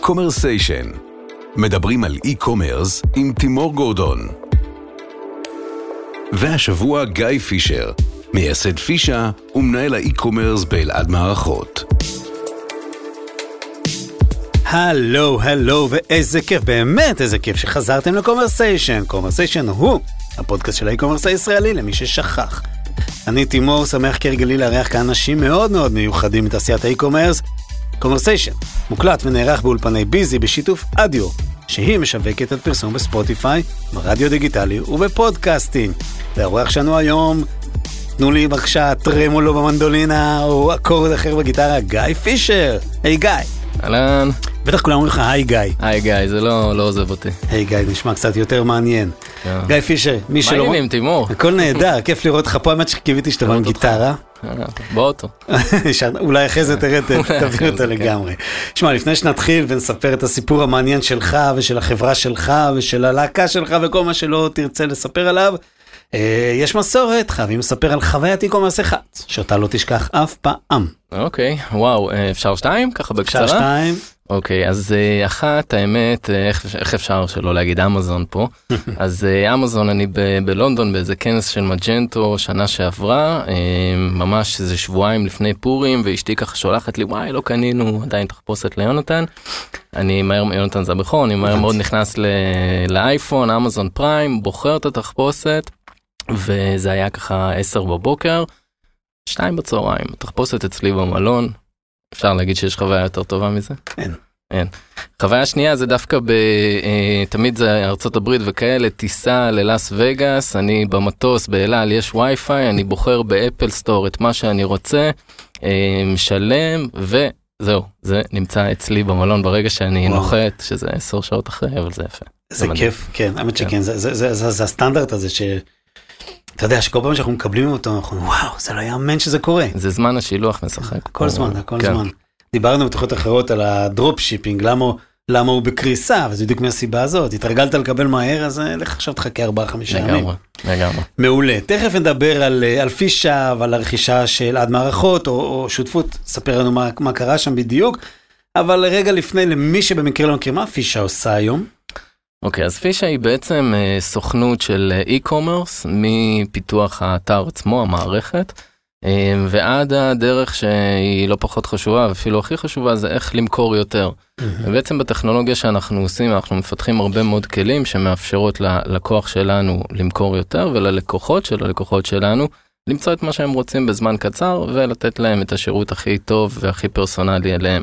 קומרסיישן. מדברים על e-commerce עם תימור גורדון. והשבוע גיא פישר, מייסד FISHA ומנהל ה e-commerce באלעד מערכות. הלו, הלו, ואיזה כיף, באמת איזה כיף שחזרתם לקומרסיישן. קומרסיישן הוא הפודקאסט של ה e-commerce הישראלי, למי ששכח. אני תימור, שמח כהרגלי לארח כאן אנשים מאוד מאוד מיוחדים מתעשיית ה e-commerce. קומרסיישן מוקלט ונערך באולפני ביזי בשיתוף אדיו, שהיא משווקת את פרסום בספוטיפיי, ברדיו דיגיטלי ובפודקאסטים. והאורח שלנו היום, תנו לי בבקשה טרמולו במנדולינה או אקורד אחר בגיטרה, גיא פישר. היי גיא. אהלן. בטח כולם אומרים לך היי גיא. היי גיא, זה לא, לא עוזב אותי. היי גיא, נשמע קצת יותר מעניין. כן. גיא פישר, מי מה שלא... העניינים, תימור? הכל נהדר, כיף לראות אותך פה, האמת שקיוויתי שתבוא עם לראות אותך. גיטרה. באוטו. אולי אחרי זה תראה, ת- תביא אותה כן. לגמרי. שמע, לפני שנתחיל ונספר את הסיפור המעניין שלך ושל החברה שלך ושל הלהקה שלך וכל מה שלא תרצה לספר עליו, אה, יש מסורת, חייבים לספר על חוויית אי-קומרס אחד, שאותה לא תשכח אף פעם. אוקיי, וואו, אה, אפשר שתיים? ככה אפשר בקצרה? שתיים, אוקיי, אז אה, אחת, האמת, אה, איך, איך אפשר שלא להגיד אמזון פה? אז אה, אמזון, אני ב- בלונדון באיזה כנס של מג'נטו שנה שעברה, ממש איזה שבועיים לפני פורים, ואשתי ככה שולחת לי, וואי, לא קנינו עדיין תחפושת ליונתן. אני מהר, יונתן זה הבכור, אני מהר מאוד נכנס ל- לאייפון, אמזון פריים, בוחר את התחפושת, וזה היה ככה 10 בבוקר, 2 בצהריים, תחפושת אצלי במלון, אפשר להגיד שיש חוויה יותר טובה מזה? אין. אין. חוויה שנייה זה דווקא ב... אה, תמיד זה ארצות הברית וכאלה, טיסה ללאס וגאס, אני במטוס באל על יש וי-פיי, אני בוחר באפל סטור את מה שאני רוצה, אה, משלם וזהו, זה נמצא אצלי במלון ברגע שאני וואו. נוחת, שזה 10 שעות אחרי, אבל זה יפה. זה מדהים. כיף, כן, האמת כן. שכן, זה- זה- זה זה- זה הסטנדרט הזה ש... אתה יודע שכל פעם שאנחנו מקבלים אותו, אנחנו וואו, זה לא יאמן שזה קורה. זה זמן השילוח משחק. כל זמן, כל כן. זמן. דיברנו בתוכניות אחרות על ה drop shipping, למה, למה הוא בקריסה, וזה בדיוק מהסיבה הזאת. התרגלת לקבל מהר, אז אה, לך עכשיו תחכה 4-5 ימים. לגמרי, לגמרי. מעולה. תכף נדבר על, אה, על פישה ועל הרכישה של עד מערכות או, או שותפות, ספר לנו מה, מה קרה שם בדיוק. אבל רגע לפני, למי שבמקרה לא מכיר, מה פישה עושה היום? אוקיי, אז פישה היא בעצם אה, סוכנות של אה, e-commerce מפיתוח האתר עצמו, המערכת, אה, ועד הדרך שהיא לא פחות חשובה, ואפילו הכי חשובה, זה איך למכור יותר. ובעצם בטכנולוגיה שאנחנו עושים, אנחנו מפתחים הרבה מאוד כלים שמאפשרות ללקוח שלנו למכור יותר, וללקוחות של הלקוחות שלנו למצוא את מה שהם רוצים בזמן קצר, ולתת להם את השירות הכי טוב והכי פרסונלי אליהם.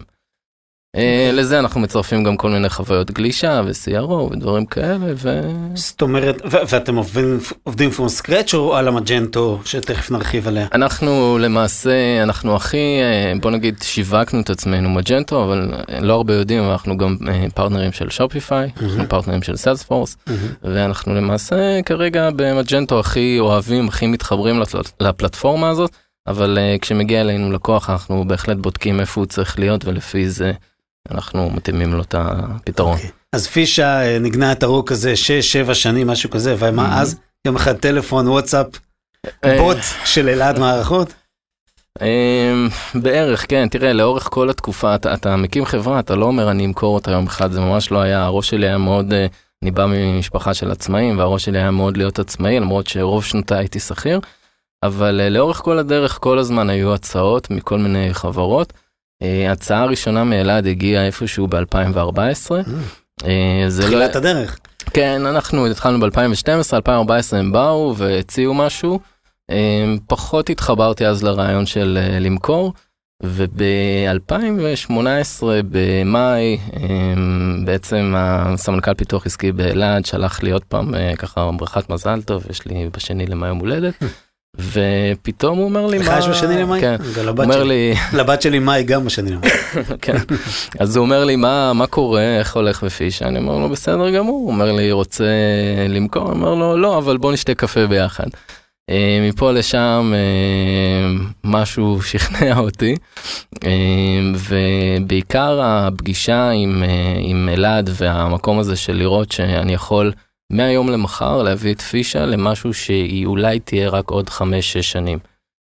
אה, לזה אנחנו מצרפים גם כל מיני חוויות גלישה ו-CRO ודברים כאלה, ו... זאת אומרת, ואתם עובדים, עובדים from scratch או על המג'נטו, שתכף נרחיב עליה? אנחנו למעשה, אנחנו הכי, אה, בוא נגיד, שיווקנו את עצמנו מג'נטו, אבל אה, לא הרבה יודעים, אנחנו גם פרטנרים של שופיפיי, אנחנו פרטנרים של סיילספורס, ואנחנו למעשה כרגע במג'נטו הכי אוהבים, הכי מתחברים לפלט- לפלטפורמה הזאת, אבל אה, כשמגיע אלינו לקוח אנחנו בהחלט בודקים איפה הוא צריך להיות, ולפי זה אנחנו מתאימים לו את הפתרון. אוקיי. אז פישה אה, נגנה את הרוק הזה 6-7 שנים, משהו כזה, ומה Mhm. אז? יום אחד טלפון, וואטסאפ, אה, בוט של אלעד מערכות? אמ, בערך כן תראה לאורך כל התקופה אתה, אתה מקים חברה אתה לא אומר אני אמכור אותה יום אחד זה ממש לא היה הראש שלי היה מאוד אה, אני בא ממשפחה של עצמאים והראש שלי היה מאוד להיות עצמאי למרות שרוב שנותיי הייתי שכיר. אבל אה, לאורך כל הדרך כל הזמן היו הצעות מכל מיני חברות. אה, הצעה הראשונה מאלעד הגיעה איפשהו ב-2014. זה לא, תחילת הדרך. כן, אנחנו התחלנו ב-2012, 2014 הם באו והציעו משהו. פחות התחברתי אז לרעיון של אה, למכור, וב-2018 במאי בעצם הסמנכ"ל פיתוח עסקי באלעד שלח לי עוד פעם אה, ככה ברכת מזל טוב, יש לי בשני למאי יום הולדת, ופתאום הוא אומר לי לך מה... יש בשני למאי? כן, הוא אומר. לי... לבת שלי מאי גם בשני למאי. כן. אז הוא אומר לי מה קורה איך הולך בפישה אני אומר לו בסדר גמור הוא אומר לי רוצה למכור אני אומר לו לא אבל בוא נשתה קפה ביחד. אה, מפה לשם אה, משהו שכנע אותי אה, ובעיקר הפגישה עם אלעד והמקום הזה של לראות שאני יכול מהיום למחר להביא את פישה למשהו שהיא אולי תהיה רק עוד 5-6 שנים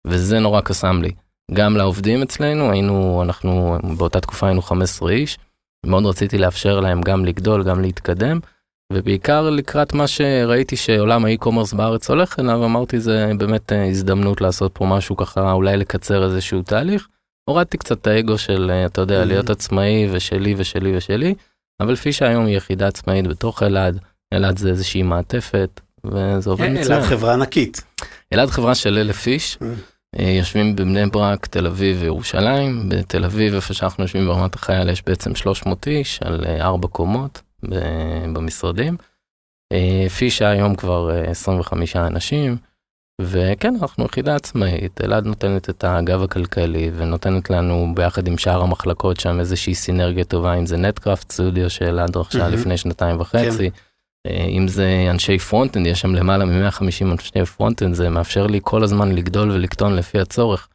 וזה נורא קסם לי. גם לעובדים אצלנו היינו אנחנו באותה תקופה היינו 15 איש מאוד רציתי לאפשר להם גם לגדול, גם להתקדם, ובעיקר לקראת מה שראיתי שעולם האי-קומרס בארץ הולך אליו, אמרתי זה באמת אה, הזדמנות לעשות פה משהו ככה, אולי לקצר איזשהו תהליך. הורדתי קצת את האגו של, אה, אתה יודע, Mhm. להיות עצמאי ושלי ושלי ושלי, אבל פישה היום היא יחידה עצמאית בתוך אלעד, אלעד זה איזושהי מעטפת, וזה עובד מצוין. אלעד חברה ענקית. אלעד חברה של אלף איש, Mm. אה, יושבים בבני ברק, תל אביב וירושלים. בתל אביב, איפה שאנחנו יושבים ברמת החייל, יש בעצם 300 איש על אה, ארבע קומות במשרדים. אה, פישה היום כבר אה, 25 אנשים, וכן, אנחנו יחידה עצמאית. אלעד נותנת את הגב הכלכלי ונותנת לנו ביחד עם שאר המחלקות שם איזושהי סינרגיה טובה, אם זה נטקראפט סטודיו שאלעד רכשה. לפני שנתיים וחצי. אה, אם זה אנשי frontend, יש שם למעלה מ-150 אנשי frontend, זה מאפשר לי כל הזמן לגדול ולקטון לפי הצורך.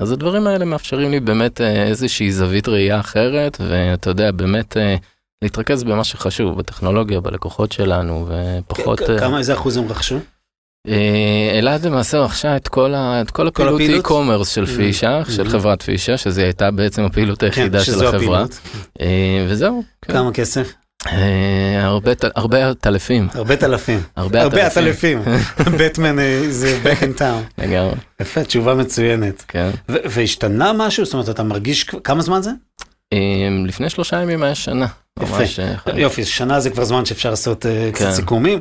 אז הדברים האלה מאפשרים לי באמת אה, איזושהי זווית ראייה אחרת, ואתה יודע, באמת אה, להתרכז במה שחשוב, בטכנולוגיה, בלקוחות שלנו, ופחות... אה, כמה, איזה אחוז הם רכשו? אה, אלעד למעשה רכשה את כל, ה, את כל הפעילות e-commerce של Mhm. פישה, של Mhm. חברת פישה, שזו הייתה בעצם הפעילות היחידה של כן, החברה. הפעילות. אה, וזהו. כן. כמה כסף? אה, הרבה הרבה אלפים. הרבה אלפים. הרבה. אלפים. בטמן אה, זה back in town. לגמרי, יפה, תשובה מצוינת. כן. והשתנה משהו? זאת אומרת, אתה מרגיש, כמה זמן זה? אה, לפני שלושה ימים היה שנה. יופי, שנה זה כבר זמן שאפשר לעשות קצת כן. סיכומים.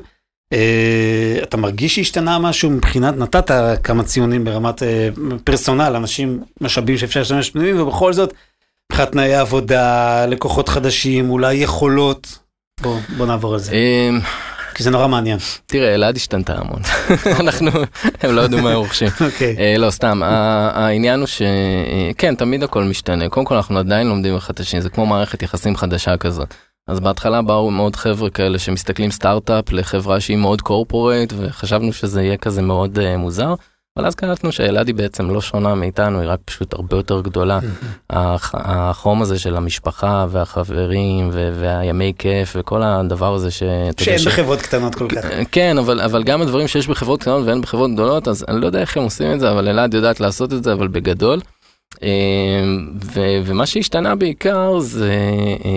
אתה מרגיש שהשתנה משהו מבחינת, נתת כמה ציונים ברמת פרסונל, אנשים, משאבים שאפשר להשתמש פנימיים, ובכל זאת, מבחינת תנאי עבודה, לקוחות חדשים, אולי יכולות. בוא, בוא נעבור על זה, אה, כי זה נורא מעניין. תראה, אלעד השתנתה המון. אנחנו, הם לא ידעו מה הם רוכשים. אוקיי. אה, לא, סתם, העניין הוא שכן, תמיד הכל משתנה. קודם כל, אנחנו עדיין לומדים אחד את השני, זה כמו מערכת יחסים חדשה כזאת. אז בהתחלה באו מאוד חבר'ה כאלה שמסתכלים סטארט-אפ לחברה שהיא מאוד קורפורייט, וחשבנו שזה יהיה כזה מאוד uh, מוזר. אבל אז קלטנו שאלעד היא בעצם לא שונה מאיתנו, היא רק פשוט הרבה יותר גדולה. הח- החום הזה של המשפחה והחברים ו- והימי כיף וכל הדבר הזה ש... שאין ש- בחברות קטנות כל כך. כן, אבל, אבל גם הדברים שיש בחברות קטנות ואין בחברות גדולות, אז אני לא יודע איך הם עושים את זה, אבל אלעד יודעת לעשות את זה, אבל בגדול. אה, ו, ומה שהשתנה בעיקר זה אה,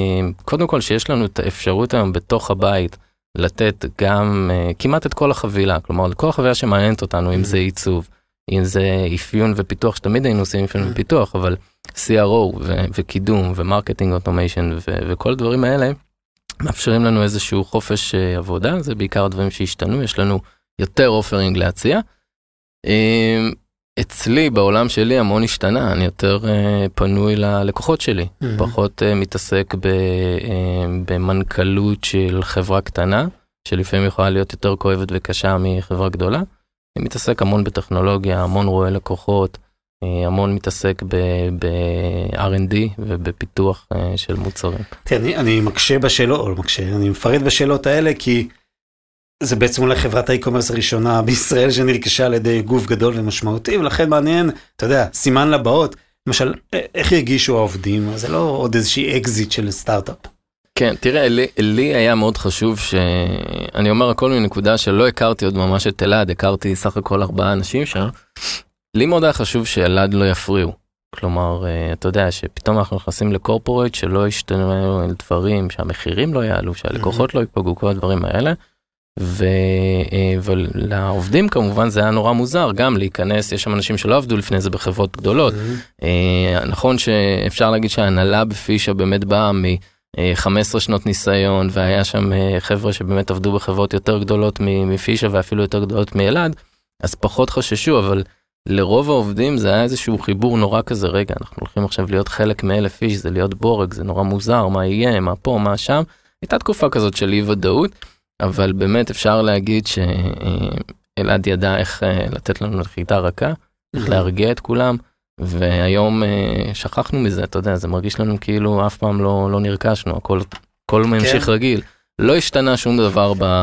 קודם כל שיש לנו את האפשרות היום בתוך הבית לתת גם אה, כמעט את כל החבילה, כלומר כל החבילה שמעניינת אותנו, אם זה עיצוב, אם זה אפיון ופיתוח, שתמיד היינו עושים אפיון ופיתוח, אבל CRO ו- וקידום ו marketing automation וכל הדברים האלה. מאפשרים לנו איזשהו חופש אה, עבודה, זה בעיקר הדברים שהשתנו, יש לנו יותר offering להציע. אצלי, בעולם שלי, המון השתנה, אני יותר אה, פנוי ללקוחות שלי, פחות אה, מתעסק ב, אה, במנכ"לות של חברה קטנה, שלפעמים יכולה להיות יותר כואבת וקשה מחברה גדולה. אני מתעסק המון בטכנולוגיה, המון רואה לקוחות, המון מתעסק ב-R&D ובפיתוח של מוצרים. תראה, אני, אני מקשה בשאלות, או לא מקשה, אני מפרט בשאלות האלה כי זה בעצם אולי חברת ה e-commerce הראשונה בישראל שנרכשה על ידי גוף גדול ומשמעותי, ולכן מעניין, אתה יודע, סימן לבאות, למשל, איך הרגישו העובדים, זה לא עוד איזושהי אקזיט של סטארט-אפ. כן, תראה, לי, לי היה מאוד חשוב שאני אומר הכל מנקודה שלא הכרתי עוד ממש את אלעד, הכרתי סך הכל ארבעה אנשים שם. לי מאוד היה חשוב שאלעד לא יפריעו. כלומר, אה, אתה יודע שפתאום אנחנו נכנסים ל corporate שלא ישתנו דברים, שהמחירים לא יעלו, שהלקוחות לא ייפגעו, כל הדברים האלה. ו- אה, ולעובדים כמובן זה היה נורא מוזר גם להיכנס, יש שם אנשים שלא עבדו לפני זה בחברות גדולות. אה, נכון שאפשר להגיד שההנהלה בפישה באמת באה מ-15 שנות ניסיון והיה שם אה, חבר'ה שבאמת עבדו בחברות יותר גדולות מפישה ואפילו יותר גדולות מאלעד, אז פחות חששו, אבל לרוב העובדים זה היה איזשהו חיבור נורא כזה, רגע, אנחנו הולכים עכשיו להיות חלק מאלף איש, זה להיות בורג, זה נורא מוזר, מה יהיה, מה פה, מה שם. הייתה תקופה כזאת של אי ודאות, אבל באמת אפשר להגיד שאלעד ידע איך אה, לתת לנו נחיתה רכה, איך להרגיע את כולם, והיום אה, שכחנו מזה, אתה יודע, זה מרגיש לנו כאילו אף פעם לא, לא נרכשנו, הכל, הכל ממשיך רגיל. לא השתנה שום דבר ב...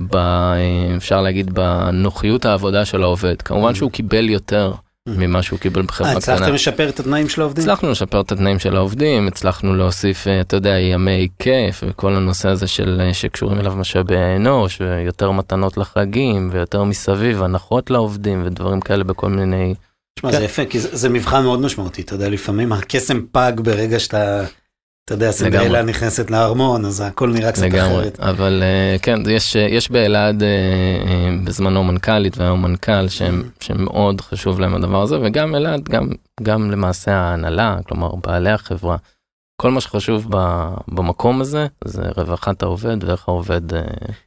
ב... אה, אפשר להגיד בנוחיות העבודה של העובד. כמובן שהוא קיבל יותר ממה שהוא קיבל אה, בחברה קטנה. הצלחתם לשפר את התנאים של העובדים? הצלחנו לשפר את התנאים של העובדים, הצלחנו להוסיף, אה, אתה יודע, ימי כיף וכל הנושא הזה של, אה, שקשורים אליו משאבי האנוש, ויותר מתנות לחגים, ויותר מסביב, הנחות לעובדים ודברים כאלה בכל מיני... תשמע, זה יפה, כי זה, זה מבחן מאוד משמעותי, אתה יודע, לפעמים הקסם פג ברגע שאתה אתה יודע, סינדרלה נכנסת לארמון, אז הכל נראה קצת לגמרי, אחרת. אבל אה, כן, יש, יש באלעד אה, אה, בזמנו מנכ"לית והיום מנכ"ל שהם, שמאוד חשוב להם הדבר הזה, וגם אלעד, גם, גם למעשה ההנהלה, כלומר בעלי החברה. כל מה שחשוב ב, במקום הזה זה רווחת העובד ואיך העובד. אה,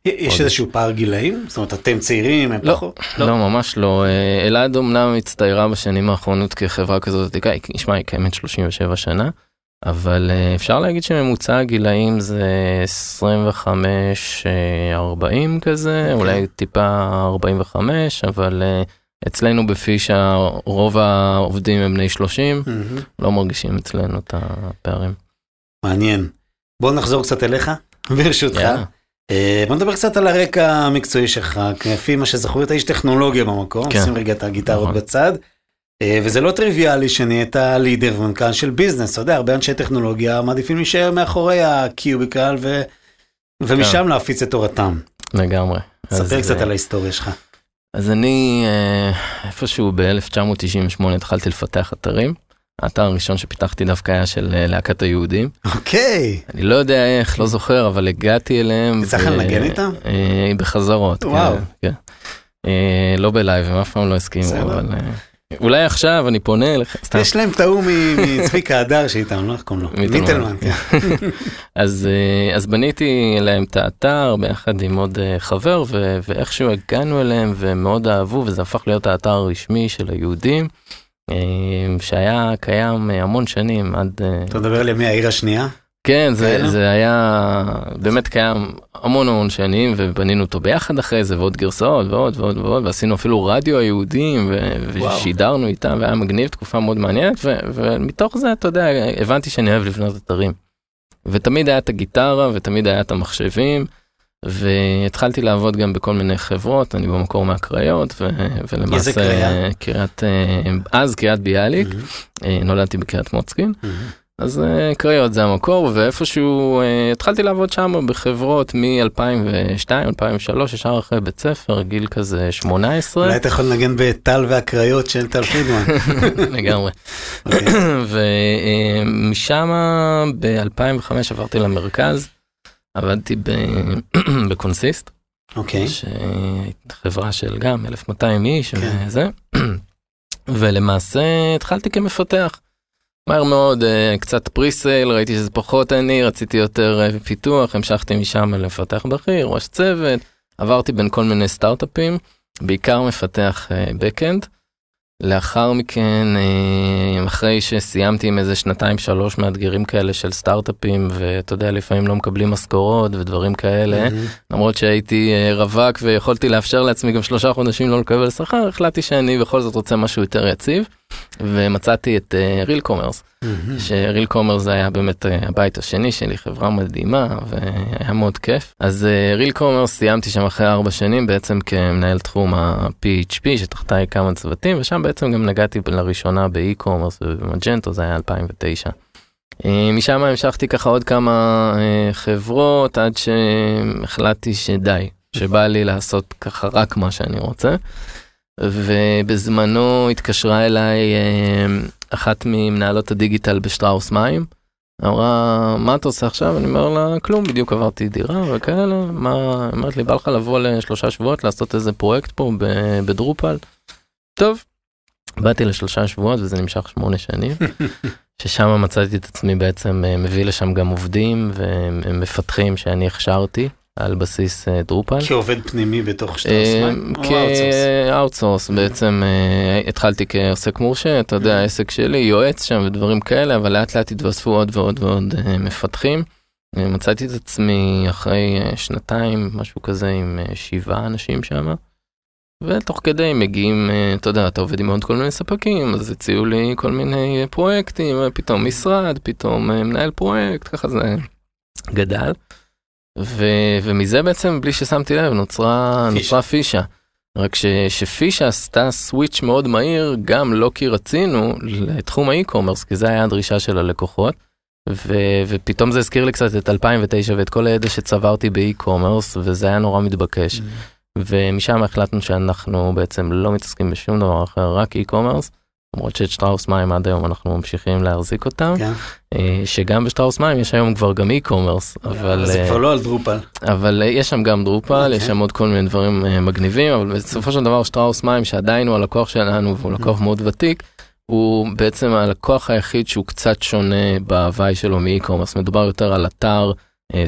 יש עוד. איזשהו פער גילאים? זאת אומרת, אתם צעירים, הם לא, פחות? לא, ממש לא. אה, אלעד אמנם הצטיירה בשנים האחרונות כחברה כזאת היא- נשמע, היא קיימת 37 שנה, אבל אה, אפשר להגיד שממוצע הגילאים זה 25-40 כזה, אוקיי. אולי טיפה 45, אבל אה, אצלנו בפישה רוב העובדים הם בני 30, מהמם. לא מרגישים אצלנו את הפערים. מעניין. בוא נחזור קצת אליך, ברשותך. אה, בוא נדבר קצת על הרקע המקצועי שלך, כפי מה שזכור, אתה איש טכנולוגיה במקום, כן. שים רגע את הגיטרות נכון. בצד. אה, וזה לא טריוויאלי שנהיית לידר ומנכ"ל של ביזנס, אתה יודע, הרבה אנשי טכנולוגיה מעדיפים להישאר מאחורי הקיוביקל ו... ומשם להפיץ את תורתם. לגמרי. ספר קצת אה, על ההיסטוריה שלך. אז אני אה, איפשהו ב-1998 התחלתי לפתח אתרים. האתר הראשון שפיתחתי דווקא היה של להקת היהודים. אוקיי, אני לא יודע איך, לא זוכר, אבל הגעתי אליהם. יצא לך לנגן איתם? בחזרות, וואו. כן. כן. אה, לא בלייב, הם אף פעם לא הסכימו. אבל... אולי עכשיו אני פונה אליך. יש להם את ההוא מצביקה הדר שאיתם, לא איך קוראים לו? מיטלמן. כן. אז, אה, אז בניתי להם את האתר ביחד עם עוד אה, חבר, ואיכשהו הגענו אליהם ומאוד אהבו, וזה הפך להיות האתר הרשמי של היהודים, אה, שהיה קיים המון שנים עד... אתה מדבר לי מהעיר השנייה? כן, זה? זה היה באמת קיים המון המון שנים, ובנינו אותו ביחד אחרי זה, ועוד גרסאות, ועוד ועוד ועוד, ועשינו אפילו רדיו היהודים. ושידרנו איתם, והיה מגניב, תקופה מאוד מעניינת, ומתוך זה, אתה יודע, הבנתי שאני אוהב לבנות אתרים. ותמיד היה את הגיטרה, ותמיד היה את המחשבים, והתחלתי לעבוד גם בכל מיני חברות, אני במקור מהקריות, ו- ולמעשה... קריית, אה, אז קריית ביאליק, אה, נולדתי בקריית מוצקין. אז אה, קריות זה המקור ואיפשהו אה, התחלתי לעבוד שם בחברות מ-2002 2003 ישר אחרי בית ספר גיל כזה 18 אולי אתה יכול לנגן בטל והקריות של טל פרידמן. לגמרי אוקיי. ומשם ב-2005 עברתי למרכז עבדתי בקונסיסט אוקיי. אה, חברה של גם 1200 איש כן. וזה ולמעשה התחלתי כמפתח. מהר מאוד אה, קצת פריסייל ראיתי שזה פחות אני רציתי יותר אה, פיתוח המשכתי משם לפתח בכיר ראש צוות עברתי בין כל מיני סטארט-אפים בעיקר מפתח בקאנד. לאחר מכן אה, אחרי שסיימתי עם איזה שנתיים שלוש מאתגרים כאלה של סטארט-אפים ואתה יודע לפעמים לא מקבלים משכורות ודברים כאלה. מהמם. למרות שהייתי אה, רווק ויכולתי לאפשר לעצמי גם שלושה חודשים לא לקבל שכר, החלטתי שאני בכל זאת רוצה משהו יותר יציב, ומצאתי את ריל קומרס. שריל קומרס היה באמת אה, הבית השני שלי, חברה מדהימה, והיה מאוד כיף. אז ריל קומרס סיימתי שם אחרי ארבע שנים בעצם כמנהל תחום ה-PHP, שתחתיי כמה צוותים, ושם בעצם גם נגעתי לראשונה ב e-commerce ובמג'נטו, זה היה 2009. אה, משם המשכתי ככה עוד כמה אה, חברות עד שהחלטתי שדי, שבא לי לעשות ככה רק מה שאני רוצה. ובזמנו התקשרה אליי אה, אחת ממנהלות הדיגיטל בשטראוס מים. אמרה מה אתה עושה עכשיו אני אומר לה כלום בדיוק עברתי דירה וכאלה מה היא אומרת לי בא לך לבוא לשלושה שבועות לעשות איזה פרויקט פה בדרופל. טוב. באתי לשלושה שבועות וזה נמשך שמונה שנים. ששם מצאתי את עצמי בעצם אה, מביא לשם גם עובדים ומפתחים שאני הכשרתי על בסיס אה, דרופל. כעובד פנימי בתוך שטר אה? כאוטסורס בעצם אה, התחלתי כעוסק מורשה אתה יודע העסק שלי יועץ שם ודברים כאלה אבל לאט לאט התווספו עוד ועוד ועוד מפתחים. מצאתי את עצמי אחרי שנתיים משהו כזה עם שבעה אנשים שם. ותוך כדי מגיעים אתה יודע אתה עובד עם עוד כל מיני ספקים אז הציעו לי כל מיני פרויקטים פתאום משרד פתאום מנהל פרויקט ככה זה גדל. ו, ומזה בעצם בלי ששמתי לב נוצרה פישה. נוצרה פישה. רק ש, שפישה עשתה switch מאוד מהיר גם לא כי רצינו לתחום ה e-commerce כי זה היה הדרישה של הלקוחות. ו, ופתאום זה הזכיר לי קצת את 2009 ואת כל הידע שצברתי ב e-commerce וזה היה נורא מתבקש. ומשם החלטנו שאנחנו בעצם לא מתעסקים בשום דבר אחר רק e-commerce למרות שאת שטראוס מים עד היום אנחנו ממשיכים להחזיק אותם, כן. אה, שגם בשטראוס מים יש היום כבר גם e-commerce, אבל... זה אה, כבר לא על דרופל. אבל אה, יש שם גם דרופל, אוקיי. יש שם עוד כל מיני דברים אה, מגניבים, אבל בסופו של דבר שטראוס מים, שעדיין הוא הלקוח שלנו והוא לקוח מאוד ותיק, הוא בעצם הלקוח היחיד שהוא קצת שונה בהוויה שלו מ-e-commerce, מדובר יותר על אתר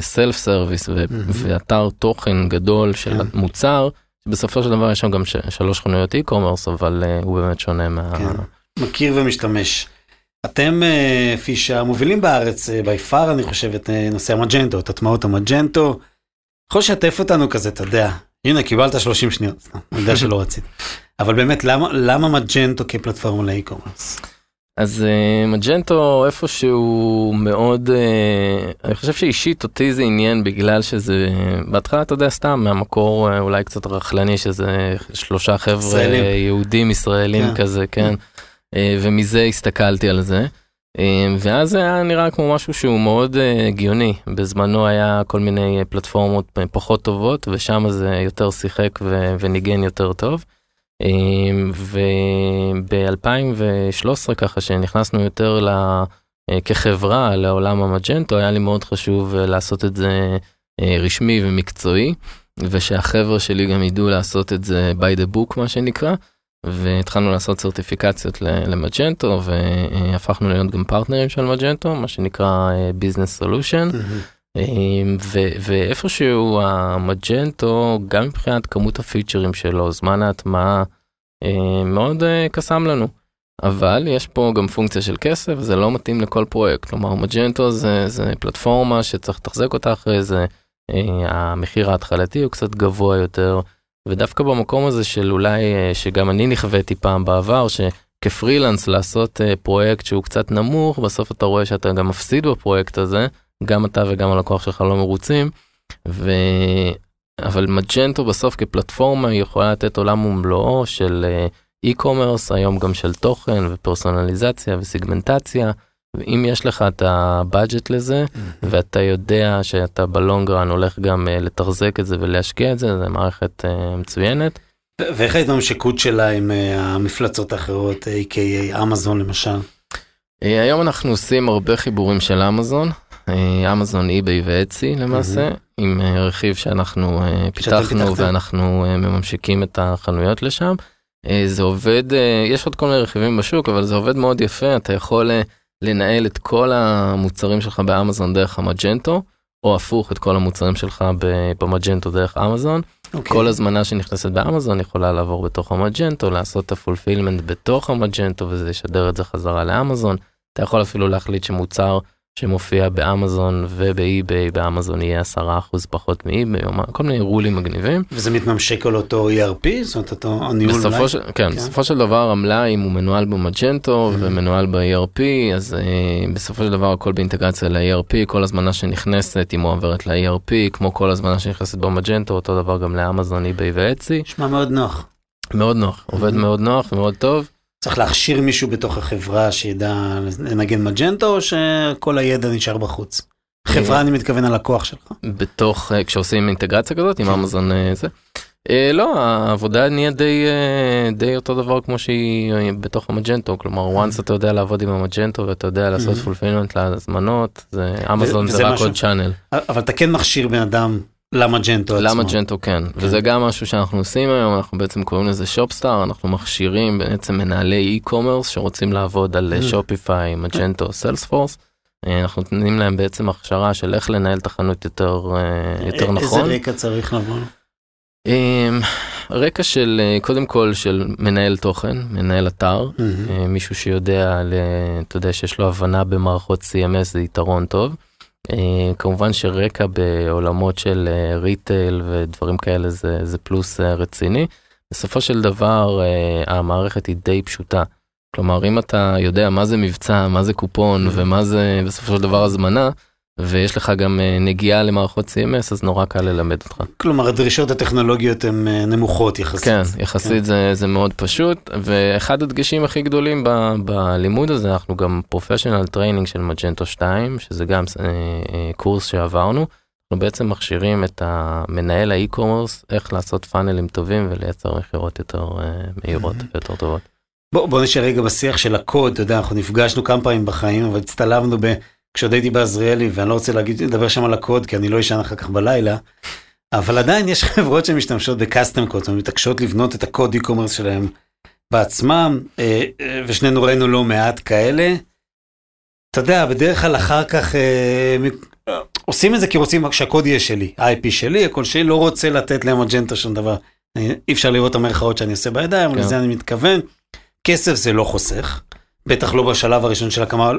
self service ואתר תוכן גדול של כן. מוצר, בסופו של דבר יש שם גם שלוש חנויות e-commerce, אבל אה, הוא באמת שונה מה... כן. מכיר ומשתמש. אתם, אה, פישה, מובילים בארץ, by far, אני חושב, את אה, נושא המג'נטו, את הטמעות המג'נטו. יכול לשתף אותנו כזה, אתה יודע, הנה, קיבלת 30 שניות, אני יודע שלא רצית. אבל באמת, למה, למה מג'נטו כפלטפורמה ל e-commerce? אז אה, מג'נטו איפשהו מאוד, אה, אני חושב שאישית אותי זה עניין בגלל שזה, בהתחלה אתה יודע סתם מהמקור אה, אולי קצת רכלני שזה שלושה חבר'ה ישראלים. יהודים ישראלים כן. כזה, כן, אה, ומזה הסתכלתי על זה. ואז זה היה נראה כמו משהו שהוא מאוד הגיוני, בזמנו היה כל מיני פלטפורמות פחות טובות ושם זה יותר שיחק וניגן יותר טוב. וב-2013 ככה שנכנסנו יותר ל... אה, כחברה לעולם המג'נטו היה לי מאוד חשוב אה, לעשות את זה אה, רשמי ומקצועי ושהחבר'ה שלי גם ידעו לעשות את זה by the book מה שנקרא והתחלנו לעשות סרטיפיקציות למג'נטו והפכנו להיות גם פרטנרים של מג'נטו מה שנקרא business. אמ, ו- ואיפשהו המג'נטו גם מבחינת כמות הפיצ'רים שלו זמן ההטמעה אה, מאוד אה, קסם לנו. אבל יש פה גם פונקציה של כסף זה לא מתאים לכל פרויקט כלומר מג'נטו זה, זה פלטפורמה שצריך לתחזק אותה אחרי זה אה, המחיר ההתחלתי הוא קצת גבוה יותר ודווקא במקום הזה של אולי אה, שגם אני נכוויתי פעם בעבר שכפרילנס לעשות פרויקט שהוא קצת נמוך בסוף אתה רואה שאתה גם מפסיד בפרויקט הזה גם אתה וגם הלקוח שלך לא מרוצים. ו... אבל מג'נטו בסוף כפלטפורמה היא יכולה לתת עולם ומלואו של אה, e-commerce, היום גם של תוכן ופרסונליזציה וסיגמנטציה. ואם יש לך את הבאג'ט לזה ואתה יודע שאתה בלונגרן הולך גם אה, לתחזק את זה ולהשקיע את זה, זה מערכת אה, מצוינת. ואיך ההתממשקות שלה עם המפלצות האחרות, a.k.a אמזון למשל? היום אנחנו עושים הרבה חיבורים של אמזון, אמזון, אי-ביי ואצי למעשה, עם אה, רכיב שאנחנו אה, פיתחנו. ואנחנו אה, מממשיקים את החנויות לשם. אה, זה עובד, אה, יש עוד כל מיני רכיבים בשוק, אבל זה עובד מאוד יפה, אתה יכול אה, לנהל את כל המוצרים שלך באמזון דרך המג'נטו, או הפוך, את כל המוצרים שלך במג'נטו דרך אמזון. אוקיי. כל הזמנה שנכנסת באמזון יכולה לעבור בתוך המג'נטו, לעשות את הפולפילמנט בתוך המג'נטו וזה ישדר את זה חזרה לאמזון. אתה יכול אפילו להחליט שמוצר שמופיע באמזון ובאי-ביי באמזון יהיה 10% פחות מאי-ביי, כל מיני רולים מגניבים. וזה מתממשק על אותו ERP? זאת אומרת, אותו בסופו אולי? של, כן, בסופו של דבר המלאי אם הוא מנוהל במג'נטו Mhm. ומנוהל ב-ERP אז אה, בסופו של דבר הכל באינטגרציה ל-ERP כל הזמנה שנכנסת היא מועברת ל-ERP כמו כל הזמנה שנכנסת במג'נטו אותו דבר גם לאמזון אי-ביי ואצי נשמע מאוד נוח. מאוד נוח עובד Mhm. מאוד נוח ומאוד טוב. צריך להכשיר מישהו בתוך החברה שידע לנגן מג'נטו, או שכל הידע נשאר בחוץ? חברה, אני מתכוון הלקוח שלך. בתוך אה, כשעושים אינטגרציה כזאת עם. אמזון אה, זה. אה, לא העבודה נהיה די די אותו דבר כמו שהיא בתוך המג'נטו כלומר once אתה יודע לעבוד עם המג'נטו ואתה יודע לעשות Mhm. fulfillment להזמנות זה אמזון זה רק עוד channel. אבל אתה כן מכשיר בן אדם למג'נטו עצמו. למג'נטו כן וזה גם משהו שאנחנו עושים היום אנחנו בעצם קוראים לזה שופסטאר אנחנו מכשירים בעצם מנהלי e-commerce שרוצים לעבוד על. שופיפיי מג'נטו סיילספורס. אנחנו נותנים להם בעצם הכשרה של איך לנהל את החנות יותר אה, יותר נכון. איזה רקע צריך לבוא? אמ, רקע של אה, קודם כל של מנהל תוכן מנהל אתר. אה, מישהו שיודע אתה יודע שיש לו הבנה במערכות CMS זה יתרון טוב. אה, כמובן שרקע בעולמות של ריטייל ודברים כאלה זה זה פלוס אה, רציני. בסופו של דבר אה, המערכת היא די פשוטה. כלומר אם אתה יודע מה זה מבצע מה זה קופון Mhm. ומה זה בסופו של דבר הזמנה ויש לך גם אה, נגיעה למערכות CMS אז נורא קל ללמד אותך. כלומר, הדרישות הטכנולוגיות הן אה, נמוכות יחסית. כן, יחסית זה, זה מאוד פשוט, ואחד הדגשים הכי גדולים ב, בלימוד הזה, אנחנו גם professional training של מג'נטו 2, שזה גם אה, אה, קורס שעברנו, אנחנו בעצם מכשירים את המנהל ה e-commerce, איך לעשות funnelים טובים ולייצר מכירות יותר אה, מהירות. ויותר טובות. בוא, בוא נשאר רגע בשיח של הקוד, אתה יודע, אנחנו נפגשנו כמה פעמים בחיים, אבל הצטלבנו ב... כשעוד הייתי בעזריאלי, ואני לא רוצה להגיד, לדבר שם על הקוד, כי אני לא אשן אחר כך בלילה, אבל עדיין יש חברות שמשתמשות בקאסטום קוד, זאת אומרת, מתעקשות לבנות את הקוד e-commerce שלהם בעצמם, אה, אה, ושנינו ראינו לא מעט כאלה. אתה יודע, בדרך כלל אחר כך אה, עושים את זה כי רוצים שהקוד יהיה שלי, ה-IP שלי, הכל שלי, לא רוצה לתת למג'נטה שום דבר. אי אפשר לראות את המרכאות שאני עושה בידיים, כן. לזה אני מתכוון. כסף זה לא חוסך, בטח לא בשלב הראשון של הקמה,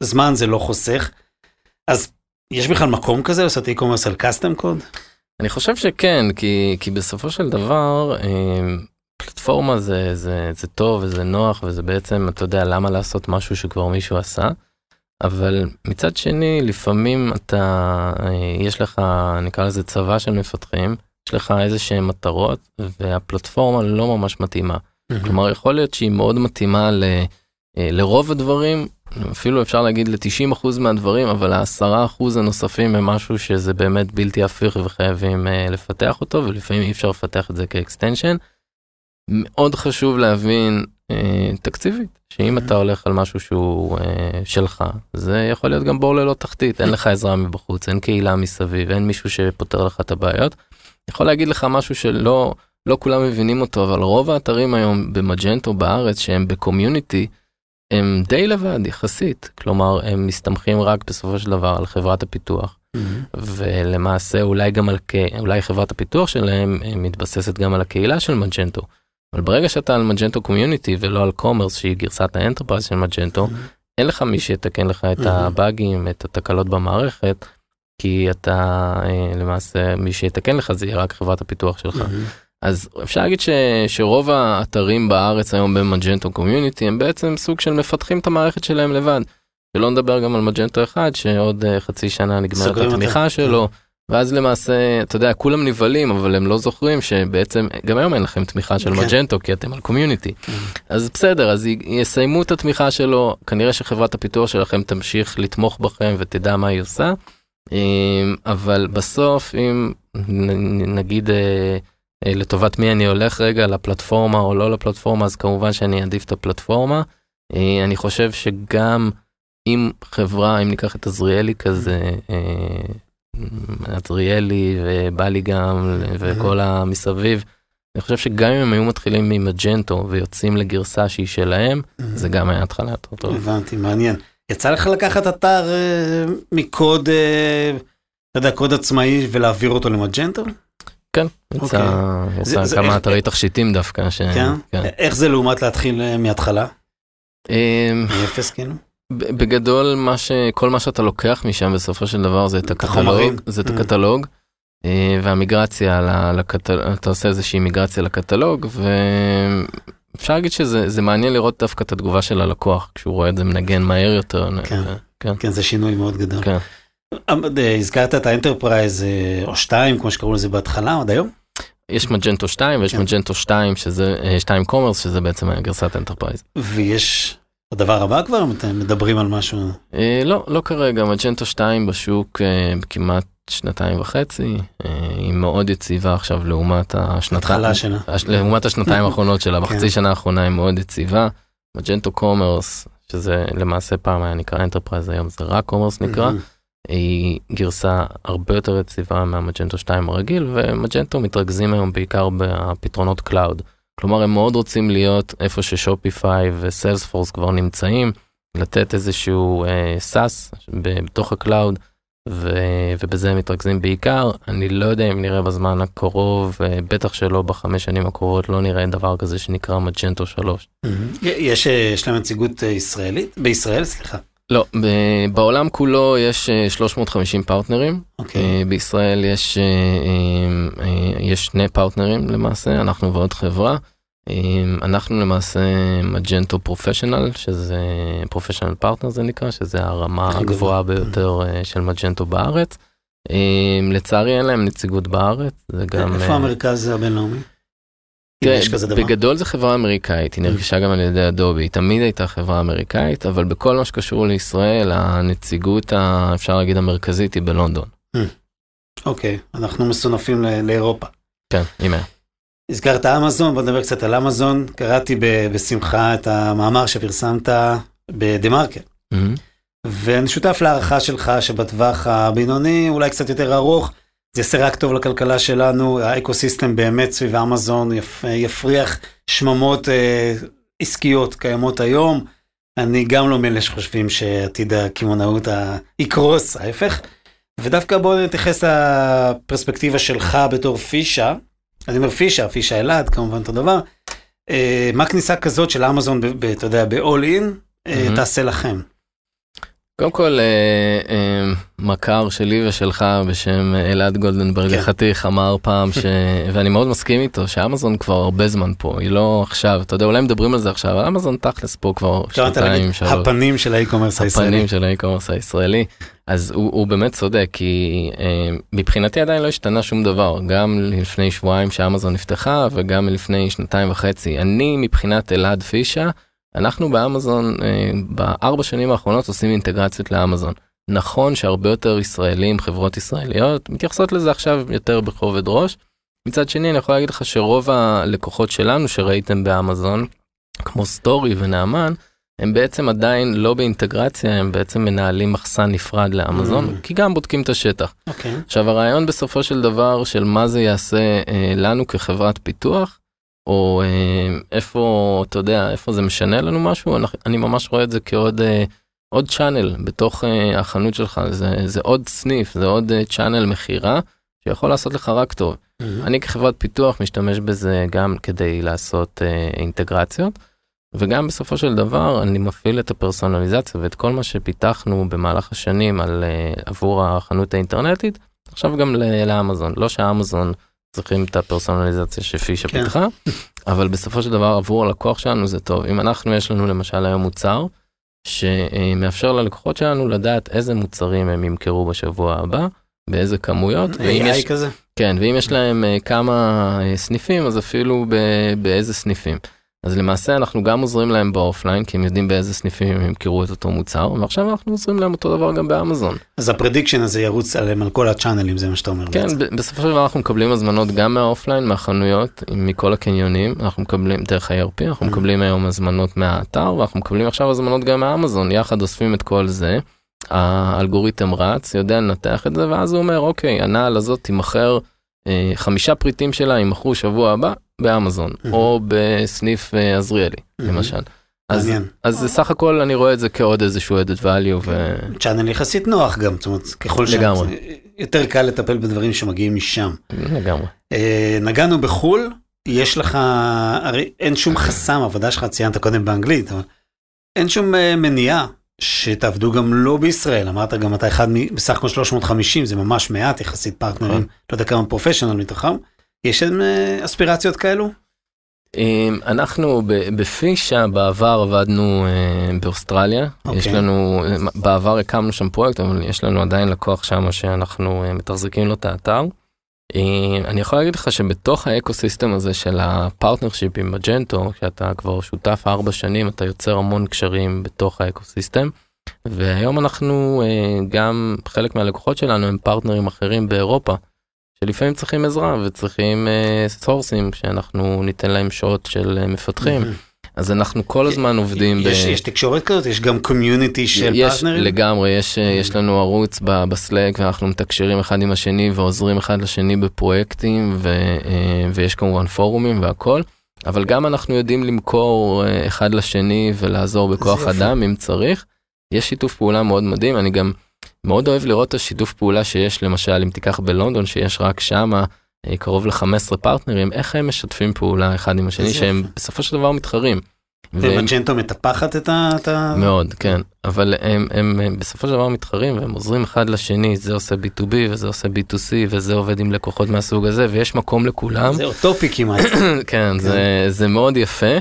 זמן זה לא חוסך. אז יש בכלל מקום כזה לעשות e-commerce על custom קוד? אני חושב שכן, כי, כי בסופו של דבר, אה, פלטפורמה זה, זה, זה טוב וזה נוח וזה בעצם, אתה יודע, למה לעשות משהו שכבר מישהו עשה, אבל מצד שני, לפעמים אתה, אה, יש לך, נקרא לזה צבא של מפתחים, יש לך איזה שהם מטרות, והפלטפורמה לא ממש מתאימה. כלומר, יכול להיות שהיא מאוד מתאימה ל, לרוב הדברים, אפילו אפשר להגיד ל-90% מהדברים, אבל ה-10% הנוספים הם משהו שזה באמת בלתי הפיך וחייבים אה, לפתח אותו, ולפעמים אי אפשר לפתח את זה כאקסטנשן. מאוד חשוב להבין אה, תקציבית, שאם אתה הולך על משהו שהוא אה, שלך, זה יכול להיות גם בור ללא תחתית, אין לך עזרה מבחוץ, אין קהילה מסביב, אין מישהו שפותר לך את הבעיות. יכול להגיד לך משהו שלא לא כולם מבינים אותו, אבל רוב האתרים היום במג'נטו בארץ שהם ב community, הם די לבד יחסית, כלומר הם מסתמכים רק בסופו של דבר על חברת הפיתוח, ולמעשה אולי גם על, אולי חברת הפיתוח שלהם אה, מתבססת גם על הקהילה של מג'נטו. אבל ברגע שאתה על מג'נטו community ולא על commerce שהיא גרסת ה enterprise של מג'נטו, אין לך מי שיתקן לך את Mhm. הבאגים, את התקלות במערכת, כי אתה אה, למעשה מי שיתקן לך זה יהיה רק חברת הפיתוח שלך. אז אפשר להגיד ש, שרוב האתרים בארץ היום ב Magento Community הם בעצם סוג של מפתחים את המערכת שלהם לבד. שלא נדבר גם על Magento אחד שעוד אה, חצי שנה נגמרת. התמיכה שלו. ואז למעשה, אתה יודע, כולם נבהלים, אבל הם לא זוכרים שבעצם, גם היום אין לכם תמיכה של כן. Magento, כי אתם על Community. אז בסדר, אז יסיימו את התמיכה שלו, כנראה שחברת הפיתוח שלכם תמשיך לתמוך בכם ותדע מה היא עושה. אמ, אבל בסוף, אם נגיד אה, אה, לטובת מי אני הולך רגע, לפלטפורמה או לא לפלטפורמה, אז כמובן שאני אעדיף את הפלטפורמה. אה, אני חושב שגם אם חברה, אם ניקח את עזריאלי כזה, אה, עזריאלי ובא לי גם וכל המסביב, אני חושב שגם אם הם היו מתחילים ממג'נטו ויוצאים לגרסה שהיא שלהם, זה גם היה התחלה יותר טוב. הבנתי, מעניין. יצא לך לקחת אתר אה, מקוד, אה, אתה יודע, קוד עצמאי ולהעביר אותו למג'נטו? כן, יצא אוקיי. כמה אתרי תכשיטים דווקא. כן? כן. איך זה לעומת להתחיל אה, מההתחלה? אמ, מאפס כאילו? בגדול מה ש... כל מה שאתה לוקח משם בסופו של דבר זה את. הקטלוג, זה את Mm. הקטלוג אה, והמיגרציה אתה עושה איזושהי מיגרציה לקטלוג ואפשר להגיד שזה זה מעניין לראות דווקא את התגובה של הלקוח כשהוא רואה את זה מנגן מהר יותר. כן. כן. כן, זה שינוי מאוד גדול. כן. אה, הזכרת את ה Enterprise אה, או שתיים, כמו שקראו לזה בהתחלה, עד היום? יש Magento 2 ויש כן. Magento 2 שזה 2 Commerce שזה בעצם גרסת Enterprise. ויש הדבר הבא כבר? אתם מדברים על משהו? אה, לא, לא כרגע, Magento 2 בשוק אה, כמעט שנתיים וחצי, אה, היא מאוד יציבה עכשיו לעומת השנתיים, לעומת השנתיים האחרונות שלה, כן. בחצי שנה האחרונה היא מאוד יציבה. Magento Commerce, שזה למעשה פעם היה נקרא Enterprise, היום זה רק Commerce נקרא, Mhm. היא גרסה הרבה יותר יציבה מה Magento 2 הרגיל, ו Magento מתרכזים היום בעיקר בפתרונות cloud. כלומר, הם מאוד רוצים להיות איפה ש Shopify ו Salesforce כבר נמצאים, לתת איזשהו אה, SaaS בתוך ה cloud, ו, ובזה הם מתרכזים בעיקר. אני לא יודע אם נראה בזמן הקרוב, אה, בטח שלא בחמש שנים הקרובות, לא נראה דבר כזה שנקרא Magento 3. Mhm. יש אה, להם נציגות אה, ישראלית? בישראל, סליחה. לא, בעולם כולו יש אה, 350 פרטנרים. אוקיי. אה, בישראל יש, אה, אה, אה, יש שני פרטנרים למעשה, אנחנו ועוד חברה. אה, אנחנו למעשה Magento Professional, שזה Professional Partner זה נקרא, שזה הרמה. הגבוהה ביותר אה, של Magento בארץ. אה, לצערי אין להם נציגות בארץ, זה גם... איפה אה, המרכז הבינלאומי? אם תראה, יש כזה דבר. בגדול זה חברה אמריקאית, היא נרכשה גם על ידי Adobe, היא תמיד הייתה חברה אמריקאית, אבל בכל מה שקשור לישראל, הנציגות, ה- אפשר להגיד, המרכזית היא בלונדון. אוקיי, אנחנו מסונפים לאירופה. כן, הנה. הזכרת אמזון, בוא נדבר קצת על אמזון. קראתי בשמחה את המאמר שפרסמת בדה מרקר. מהמם. ואני שותף להערכה שלך שבטווח הבינוני, אולי קצת יותר ארוך, זה יעשה רק טוב לכלכלה שלנו, האקוסיסטם באמת סביב אמזון יפ, יפריח שממות אה, עסקיות קיימות היום. אני גם לא מאלה שחושבים שעתיד הקמעונאות יקרוס, ההפך. ודווקא בוא נתייחס לפרספקטיבה שלך בתור פישה, אני אומר פישה, פישה אלעד, כמובן אותו דבר. אה, מה כניסה כזאת של אמזון, אתה יודע, ב-all in, אה, מהמם. תעשה לכם? קודם כל, אה, אה, מכר שלי ושלך בשם אלעד גולדנברג כן. החתיך אמר פעם, ש... ואני מאוד מסכים איתו, שאמזון כבר הרבה זמן פה, היא לא עכשיו, אתה יודע, אולי מדברים על זה עכשיו, אבל אמזון תכלס פה כבר שנתיים, שלוש. הפנים של האי-קומרס הישראלי. הפנים של האי-קומרס הישראלי, אז הוא, הוא באמת צודק, כי אה, מבחינתי עדיין לא השתנה שום דבר, גם לפני שבועיים שאמזון נפתחה וגם לפני שנתיים וחצי. אני מבחינת אלעד פישה, אנחנו באמזון אה, בארבע שנים האחרונות עושים אינטגרציות לאמזון. נכון שהרבה יותר ישראלים, חברות ישראליות, מתייחסות לזה עכשיו יותר בכובד ראש. מצד שני אני יכול להגיד לך שרוב הלקוחות שלנו שראיתם באמזון, כמו סטורי ונעמן, הם בעצם עדיין לא באינטגרציה, הם בעצם מנהלים מחסן נפרד לאמזון, Mm. כי גם בודקים את השטח. אוקיי. עכשיו הרעיון בסופו של דבר של מה זה יעשה אה, לנו כחברת פיתוח, או אה, איפה, אתה יודע, איפה זה משנה לנו משהו, אני, ממש רואה את זה כעוד אה, עוד צ'אנל בתוך אה, החנות שלך, זה, זה עוד סניף, זה עוד צ'אנל מכירה שיכול לעשות לך רק טוב. מהמם. אני כחברת פיתוח משתמש בזה גם כדי לעשות אינטגרציות, וגם בסופו של דבר אני מפעיל את הפרסונליזציה ואת כל מה שפיתחנו במהלך השנים על, עבור החנות האינטרנטית, עכשיו גם לאמזון. לא שאמזון צריכים את הפרסונליזציה שפישה כן. פיתחה, אבל בסופו של דבר עבור הלקוח שלנו זה טוב. אם אנחנו, יש לנו למשל היום מוצר, שמאפשר ללקוחות שלנו לדעת איזה מוצרים הם ימכרו בשבוע הבא, באיזה כמויות, ואם יש, AI כזה? כן, ואם יש להם אה, כמה אה, סניפים, אז אפילו באיזה סניפים. אז למעשה אנחנו גם עוזרים להם ב offline, כי הם יודעים באיזה סניפים הם ימכרו את אותו מוצר, ועכשיו אנחנו עוזרים להם אותו דבר גם באמזון. אז ה prediction הזה ירוץ עליהם על כל ה channel ים, זה מה שאתה אומר כן, בעצם. בסופו של דבר אנחנו מקבלים הזמנות גם מה offline, מהחנויות, מכל הקניונים, אנחנו מקבלים דרך ה-ERP, אנחנו Mm. מקבלים היום הזמנות מהאתר, ואנחנו מקבלים עכשיו הזמנות גם מהאמזון, יחד אוספים את כל זה. האלגוריתם רץ, יודע לנתח את זה, ואז הוא אומר, אוקיי, הנעל הזאת תימכר, חמישה פריטים שלה יימכרו שבוע הבא באמזון, Mhm. או בסניף אה, עזריאלי, Mhm. למשל. אז, מעניין. אז זה סך הכל אני רואה את זה כעוד איזשהו added value, ו... צ'אנל יחסית נוח גם, זאת אומרת, ככל ש... לגמרי. יותר קל לטפל בדברים שמגיעים משם. לגמרי. אה, נגענו בחו"ל, יש לך, הרי אין שום חסם, העבודה שלך ציינת קודם באנגלית, אבל אין שום אה, מניעה שתעבדו גם לא בישראל, אמרת גם אתה אחד מ- בסך הכל 350, זה ממש מעט יחסית פרטנרים, נכון. לא יודע כמה Professional מתוכם, יש אה, אספירציות כאלו? אמ, אנחנו ב FISHA בעבר עבדנו אה, באוסטרליה, אוקיי. יש לנו, אה, בעבר הקמנו שם פרויקט, אבל יש לנו עדיין לקוח שם שאנחנו אה, מתחזקים לו את האתר. אה, אני יכול להגיד לך שבתוך ה ecosystem הזה של ה partnership עם Magento, שאתה כבר שותף ארבע שנים, אתה יוצר המון קשרים בתוך ה ecosystem. והיום אנחנו אה, גם חלק מהלקוחות שלנו הם פרטנרים אחרים באירופה. שלפעמים צריכים עזרה וצריכים אה, source ים שאנחנו ניתן להם שעות של מפתחים אז אנחנו כל הזמן עובדים יש, יש תקשורת כזאת? יש גם community של יש פרטנרים? לגמרי יש אה, יש לנו ערוץ ב- ב Slack ואנחנו מתקשרים אחד עם השני ועוזרים אחד לשני בפרויקטים ו, אה, ויש כמובן פורומים והכל אבל גם אנחנו יודעים למכור אה, אחד לשני ולעזור בכוח. אדם אם צריך. יש שיתוף פעולה מאוד מדהים אני גם מאוד אוהב לראות את השיתוף פעולה שיש למשל אם תיקח בלונדון שיש רק שמה קרוב ל-15 פרטנרים איך הם משתפים פעולה אחד עם השני שהם. בסופו של דבר מתחרים. ומג'נטו מטפחת את ה... מאוד כן אבל הם, הם, הם בסופו של דבר מתחרים והם עוזרים אחד לשני זה עושה b2b וזה עושה b2c וזה עובד עם לקוחות מהסוג הזה ויש מקום לכולם זה אוטופי כמעט. כן זה זה מאוד יפה.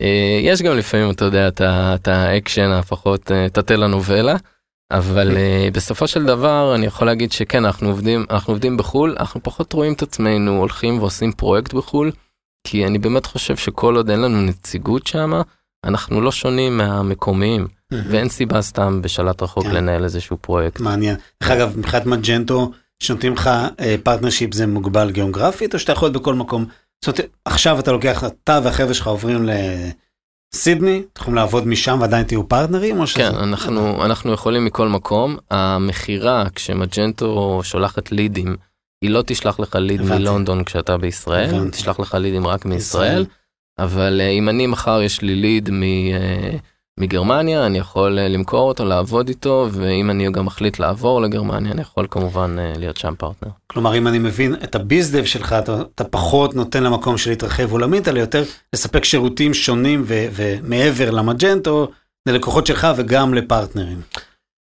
אה, יש גם לפעמים אתה יודע את האקשן הפחות אה, את הטלנובלה. אבל אה, בסופו של דבר אני יכול להגיד שכן אנחנו עובדים אנחנו עובדים בחו"ל אנחנו פחות רואים את עצמנו הולכים ועושים פרויקט בחו"ל כי אני באמת חושב שכל עוד אין לנו נציגות שמה אנחנו לא שונים מהמקומיים ואין סיבה סתם בשלט רחוק כן. לנהל איזשהו פרויקט. מעניין. דרך אגב, מבחינת Magento, שנותנים לך partnership זה מוגבל גיאוגרפית, או שאתה יכול להיות בכל מקום זאת אומרת, עכשיו אתה לוקח, אתה והחבר'ה שלך עוברים לסידני, אתם יכולים לעבוד משם ועדיין תהיו פרטנרים? או שזה... כן, אנחנו, אנחנו יכולים מכל מקום. המכירה, כשמג'נטו שולחת לידים, היא לא תשלח לך ליד הבנתי. מלונדון כשאתה בישראל, היא הבנתי. תשלח לך לידים רק ישראל. מישראל. אבל אה, אם אני מחר יש לי ליד מ, אה, מגרמניה, אני יכול אה, למכור אותו, לעבוד איתו, ואם אני גם מחליט לעבור לגרמניה, אני יכול כמובן אה, להיות שם פרטנר. כלומר, אם אני מבין את הביזדב שלך, אתה, אתה פחות נותן למקום של להתרחב עולמית, אלא יותר לספק שירותים שונים ו- ומעבר למג'נטו, ללקוחות שלך וגם לפרטנרים.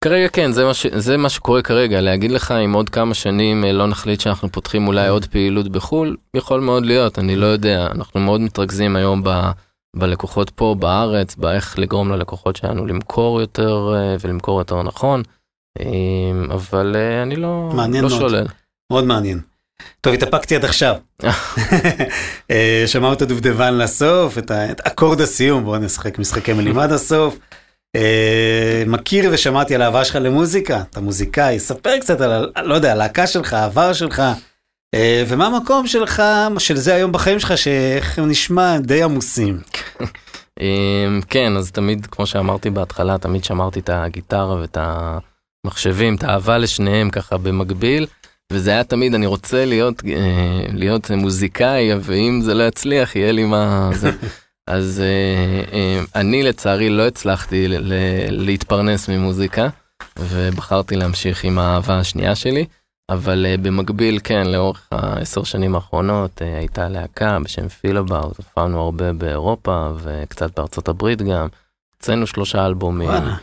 כרגע כן, זה מה, ש... זה מה שקורה כרגע, להגיד לך אם עוד כמה שנים אה, לא נחליט שאנחנו פותחים אולי עוד פעילות בחו"ל, יכול מאוד להיות, אני לא יודע, אנחנו מאוד מתרכזים היום ב... בלקוחות פה בארץ, באיך לגרום ללקוחות שלנו למכור יותר אה, ולמכור יותר נכון, אה, אבל אה, אני לא, מעניין לא מאוד. שולל. מאוד מעניין. טוב, התאפקתי עד עכשיו. אה, שמענו את הדובדבן לסוף, את ה- את אקורד הסיום, בואו נשחק משחקי מילים עד הסוף. מכיר ושמעתי על האהבה שלך למוזיקה, אתה מוזיקאי, ספר קצת על, לא יודע, הלהקה שלך, העבר שלך, ומה המקום שלך, של זה היום בחיים שלך, שאיך נשמע, די עמוסים. אמ, כן, אז תמיד, כמו שאמרתי בהתחלה, תמיד שמרתי את הגיטרה ואת המחשבים, את האהבה לשניהם ככה במקביל, וזה היה תמיד, אני רוצה להיות, אה, להיות מוזיקאי, ואם זה לא יצליח, יהיה לי מה... זה. אז אה, אה, אני לצערי לא הצלחתי להתפרנס ממוזיקה, ובחרתי להמשיך עם האהבה השנייה שלי. אבל uh, במקביל, כן, לאורך העשר שנים האחרונות uh, הייתה להקה בשם פילאבאוט, הופענו הרבה באירופה וקצת בארצות הברית גם. הוצאנו שלושה אלבומים, וואלה.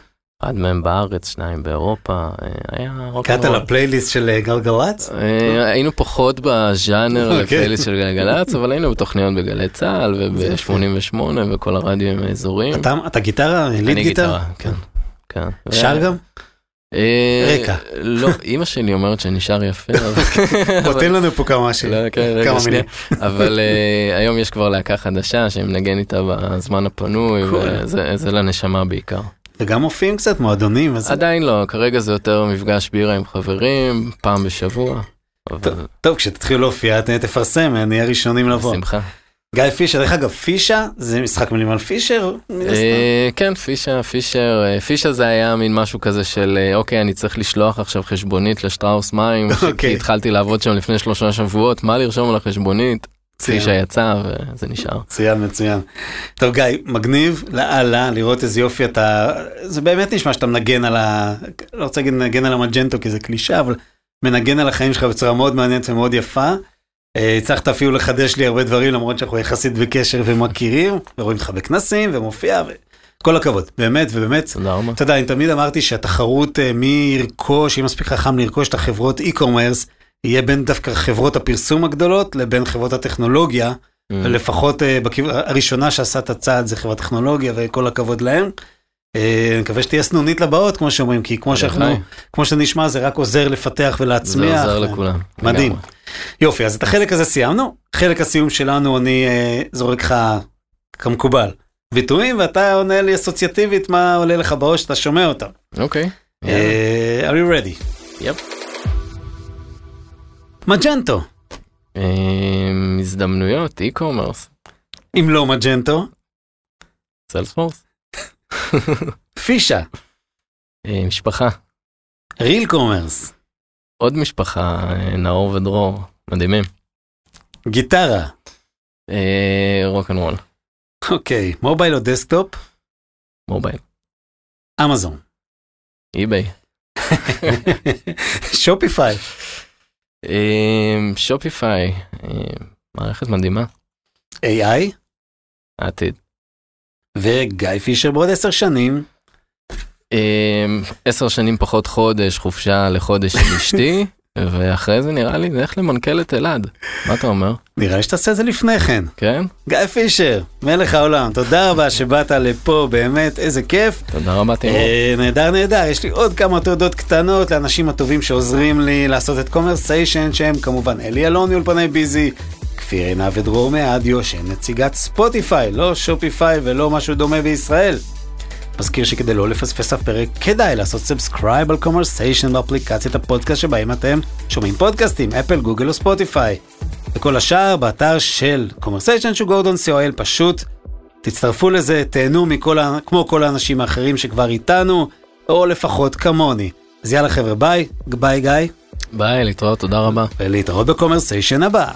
אחד מהם בארץ, שניים באירופה, uh, היה רוק הגעת. לפלייליסט של אה, גלגלצ? אה, היינו פחות בז'אנר אוקיי. לפלייליסט של גלגלצ, אבל היינו בתוכניות בגלי צה"ל זה יפה. וב-88 וכל הרדיוים האזוריים. אתה אתה גיטרה? ליד אני גיטרה? כן. כן. שר גם? אה, רקע. לא, אימא שלי אומרת שאני שר יפה. אבל- בוא תן לנו פה כמה. לא, כן. מילים. אבל אה, היום יש כבר להקה חדשה שמנגן איתה בזמן הפנוי. וזה זה לנשמה בעיקר. וגם מופיעים קצת מועדונים. אז- עדיין לא, כרגע זה יותר מפגש בירה עם חברים, פעם בשבוע. אבל טוב, כשתתחילו להופיע, תפרסם, נהיה ראשונים לבוא. בשמחה. גיא פישר, דרך אגב, פישה, זה משחק מילים על פישר? אה, כן, פישר, פישר, אה, פישר זה היה מין משהו כזה של אה, אוקיי, אני צריך לשלוח עכשיו חשבונית לשטראוס מים, אוקיי. כי התחלתי לעבוד שם לפני שלושה שבועות, מה לרשום על החשבונית? פישר יצא וזה נשאר. מצוין, מצוין. טוב, גיא, מגניב לאללה לראות איזה יופי אתה... זה באמת נשמע שאתה מנגן על ה... לא רוצה להגיד מנגן על המג'נטו כי זה קלישה, אבל מנגן על החיים שלך בצורה מאוד מעניינת ומאוד יפה. אה, הצלחת אפילו לחדש לי הרבה דברים למרות שאנחנו יחסית בקשר ומכירים, ורואים אותך בכנסים ומופיע, וכל הכבוד, באמת ובאמת. תודה רבה. אתה יודע, אני תמיד אמרתי שהתחרות אה, מי ירכוש, יהיה מספיק חכם לרכוש את החברות e-commerce, יהיה בין דווקא חברות הפרסום הגדולות לבין חברות הטכנולוגיה, Mm. לפחות אה, בכיו- הראשונה שעשה את הצעד זה חברת טכנולוגיה וכל הכבוד להם. אני מקווה שתהיה סנונית לבאות כמו שאומרים, כי כמו שאנחנו. כמו שנשמע זה רק עוזר לפתח זה ולהצמיח. עוזר ו- לכולם. מדהים. לגמרי. יופי, אז את החלק הזה סיימנו, חלק הסיום שלנו אני אה, זורק לך כמקובל ביטויים ואתה עונה לי אסוציאטיבית מה עולה לך בראש שאתה שומע אותם. אוקיי. יאללה. אה, are you ready? yep. Magento, אה, הזדמנויות, e-commerce, אם לא Magento, Salesforce, FISHA, אה, משפחה, Real Commerce, עוד משפחה, אה, נאור ודרור, מדהימים. גיטרה, rock and roll, אוקיי, mobile או desktop, mobile, Amazon, eBay. Shopify, אה, Shopify, אה, מערכת מדהימה, AI, העתיד. וגיא פישר בעוד עשר שנים. אה, עשר שנים פחות חודש, חופשה לחודש עם אשתי, ואחרי זה נראה לי נלך למנכ"ל את אלעד. מה אתה אומר? נראה לי שתעשה את זה לפני כן. כן? גיא פישר, מלך העולם, תודה רבה שבאת לפה, באמת, איזה כיף. תודה רבה תימור. אה, נהדר נהדר, יש לי עוד כמה תעודות קטנות לאנשים הטובים שעוזרים לי לעשות את קומרסיישן, שהם כמובן אלי אלון מאולפני ביזי, כפיר עינה ודרור מאדיו, שהן נציגת Spotify, לא Shopify ולא משהו דומה בישראל. מזכיר שכדי לא לפספס אף פרק, כדאי לעשות subscribe על קומרסיישן באפליקציית הפודקאסט שבהם אתם שומעים פודקאסטים, אפל, גוגל או ספוטיפיי. וכל השאר באתר של קומרסיישן שהוא גורדון co.il פשוט תצטרפו לזה, תהנו מכל, ה... כמו כל האנשים האחרים שכבר איתנו, או לפחות כמוני. אז יאללה חבר'ה ביי, ביי גיא. ביי, להתראות, תודה רבה. ולהתראות בקומרסיישן הבא.